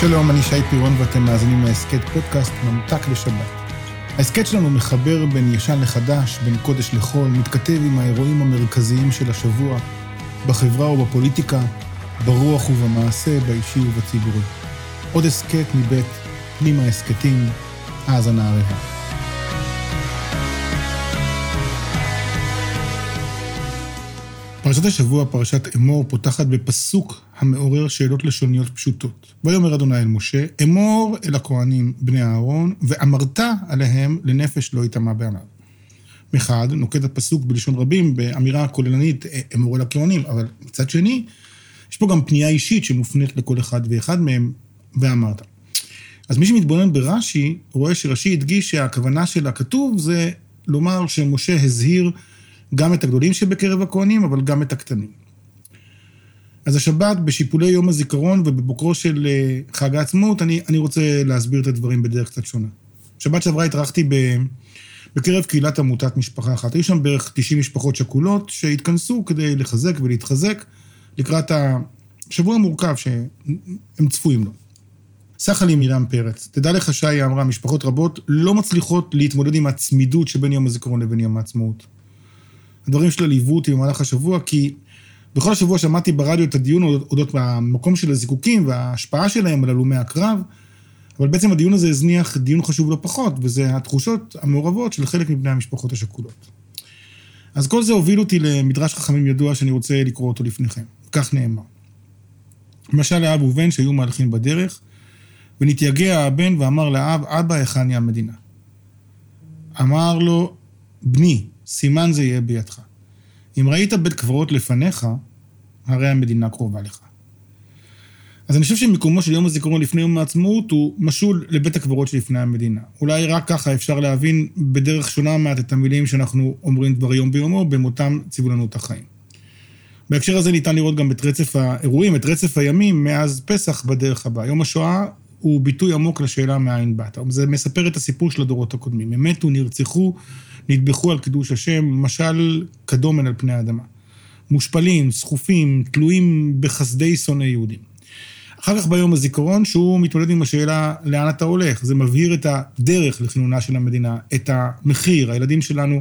שלום, אני שי פירון ואתם מאזינים להסכת פודקאסט ממתק לשבת. ההסכת שלנו מחבר בין ישן לחדש, בין קודש לחול, מתכתב עם האירועים המרכזיים של השבוע, בחברה ובפוליטיקה, ברוח ובמעשה, באישי ובציבורי. עוד הסכת מבית פנימה הסכתים, האזנה ערבה. פרשת השבוע, פרשת אמור, פותחת בפסוק המעורר שאלות לשוניות פשוטות. ויאמר אדוני אל משה, אמור אל הכהנים בני אהרון, ואמרת עליהם לנפש לא יטמע בעמיו. מחד, נוקט הפסוק בלשון רבים, באמירה כוללנית, אמור אל הכהנים, אבל מצד שני, יש פה גם פנייה אישית שמופנית לכל אחד ואחד מהם, ואמרת. אז מי שמתבונן ברש"י, רואה שרש"י הדגיש שהכוונה של הכתוב זה לומר שמשה הזהיר גם את הגדולים שבקרב הכהנים, אבל גם את הקטנים. אז השבת, בשיפולי יום הזיכרון ובבוקרו של אה, חג העצמאות, אני, אני רוצה להסביר את הדברים בדרך קצת שונה. שבת שעברה התארחתי בקרב קהילת עמותת משפחה אחת. היו שם בערך 90 משפחות שכולות שהתכנסו כדי לחזק ולהתחזק לקראת השבוע המורכב שהם צפויים לו. סחה לי מרים פרץ, תדע לך שי אמרה, משפחות רבות לא מצליחות להתמודד עם הצמידות שבין יום הזיכרון לבין יום העצמאות. הדברים שלה ליוו אותי במהלך השבוע, כי בכל השבוע שמעתי ברדיו את הדיון אודות המקום של הזיקוקים וההשפעה שלהם על הלומי הקרב, אבל בעצם הדיון הזה הזניח דיון חשוב לא פחות, וזה התחושות המעורבות של חלק מבני המשפחות השכולות. אז כל זה הוביל אותי למדרש חכמים ידוע שאני רוצה לקרוא אותו לפניכם. כך נאמר. למשל לאב ובן שהיו מהלכים בדרך, ונתייגע הבן ואמר לאב, אבא, היכן היא המדינה? אמר לו, בני, סימן זה יהיה בידך. אם ראית בית קברות לפניך, הרי המדינה קרובה לך. אז אני חושב שמקומו של יום הזיכרון לפני יום העצמאות הוא משול לבית הקברות שלפני המדינה. אולי רק ככה אפשר להבין בדרך שונה מעט את המילים שאנחנו אומרים דבר יום ביומו, במותם ציוו לנו את החיים. בהקשר הזה ניתן לראות גם את רצף האירועים, את רצף הימים מאז פסח בדרך הבאה. יום השואה הוא ביטוי עמוק לשאלה מאין באת. זה מספר את הסיפור של הדורות הקודמים. הם מתו, נרצחו, נטבחו על קידוש השם, משל כדומן על פני האדמה. מושפלים, סחופים, תלויים בחסדי שונאי יהודים. אחר כך ביום הזיכרון, שהוא מתמודד עם השאלה לאן אתה הולך. זה מבהיר את הדרך לכינונה של המדינה, את המחיר. הילדים שלנו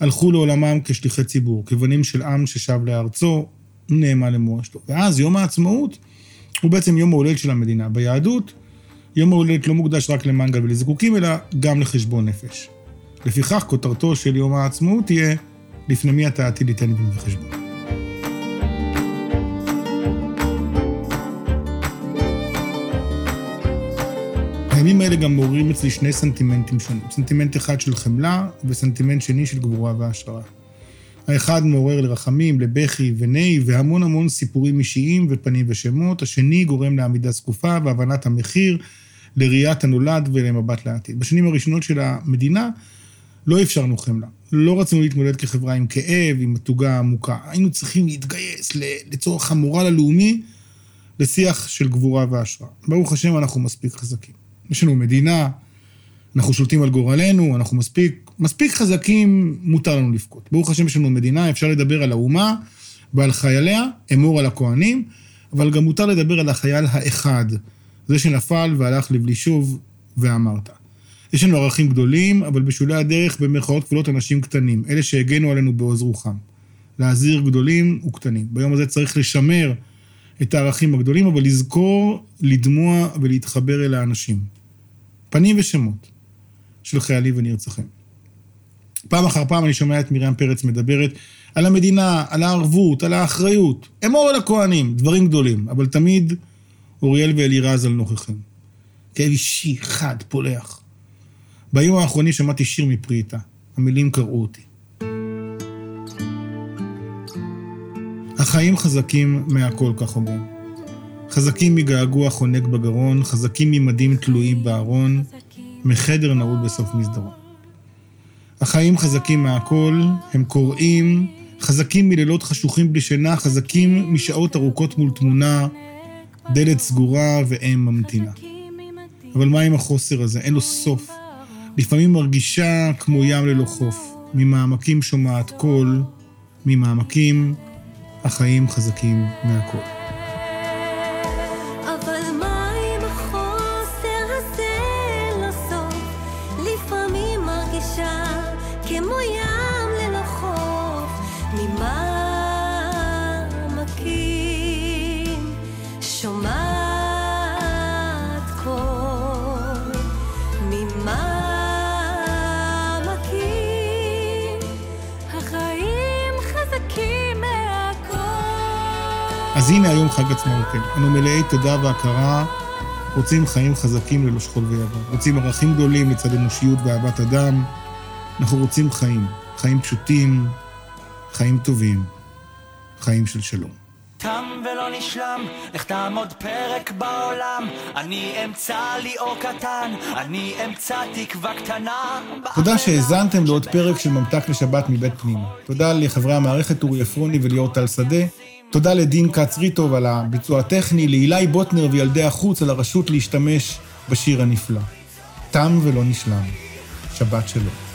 הלכו לעולמם כשליחי ציבור, כבנים של עם ששב לארצו, נאמן למורשתו. ואז יום העצמאות הוא בעצם יום ההולדת של המדינה. ביהדות, יום ההולדת לא מוקדש רק למנגל ולזיקוקים, אלא גם לחשבון נפש. לפיכך, כותרתו של יום העצמאות תהיה לפני מי אתה עתיד ליתן דין וחשבון. הימים האלה גם מעוררים אצלי שני סנטימנטים שונים. סנטימנט אחד של חמלה וסנטימנט שני של גבורה והשראה. האחד מעורר לרחמים, לבכי וני, והמון המון סיפורים אישיים ופנים ושמות. השני גורם לעמידה זקופה והבנת המחיר, לראיית הנולד ולמבט לעתיד. בשנים הראשונות של המדינה לא אפשרנו חמלה. לא רצינו להתמודד כחברה עם כאב, עם התוגה עמוקה. היינו צריכים להתגייס לצורך המורל הלאומי לשיח של גבורה והשראה. ברוך השם, אנחנו מספיק חזקים. יש לנו מדינה, אנחנו שולטים על גורלנו, אנחנו מספיק, מספיק חזקים, מותר לנו לבכות. ברוך השם, יש לנו מדינה, אפשר לדבר על האומה ועל חייליה, אמור על הכוהנים, אבל גם מותר לדבר על החייל האחד, זה שנפל והלך לבלי שוב ואמרת. יש לנו ערכים גדולים, אבל בשולי הדרך, במרכאות כפולות, אנשים קטנים, אלה שהגנו עלינו בעוז רוחם. להזהיר גדולים וקטנים. ביום הזה צריך לשמר את הערכים הגדולים, אבל לזכור, לדמוע ולהתחבר אל האנשים. פנים ושמות של חיילים ונרצחים. פעם אחר פעם אני שומע את מרים פרץ מדברת על המדינה, על הערבות, על האחריות. אמור על הכוהנים, דברים גדולים, אבל תמיד אוריאל ואלירז על נוכחים. כאב אישי, חד, פולח. ביום האחרונים שמעתי שיר מפרי איתה. המילים קראו אותי. החיים חזקים מהכל, כך אומרים. חזקים מגעגוע חונק בגרון, חזקים ממדים תלויים בארון, מחדר נעול בסוף מסדרון. החיים חזקים מהכל, הם קוראים, חזקים מלילות חשוכים בלי שינה, חזקים משעות ארוכות מול תמונה, דלת סגורה ואם ממתינה. אבל מה עם החוסר הזה? אין לו סוף. לפעמים מרגישה כמו ים ללא חוף. ממעמקים שומעת קול, ממעמקים החיים חזקים מהכל. אז הנה היום חג עצמאותנו. אנו מלאי תודה והכרה, רוצים חיים חזקים ללא שכול ויבוא. רוצים ערכים גדולים לצד אנושיות ואהבת אדם. אנחנו רוצים חיים. חיים פשוטים, חיים טובים, חיים של שלום. תם ולא נשלם, לך תעמוד פרק בעולם, אני אמצא לי אור קטן, אני אמצא תקווה קטנה. תודה שהאזנתם לעוד פרק של ממתק לשבת מבית פנימה. תודה לחברי המערכת אורי עפרוני וליאור טל שדה. תודה לדין כץ ריטוב על הביצוע הטכני, לאילי בוטנר וילדי החוץ על הרשות להשתמש בשיר הנפלא. תם ולא נשלם. שבת שלום.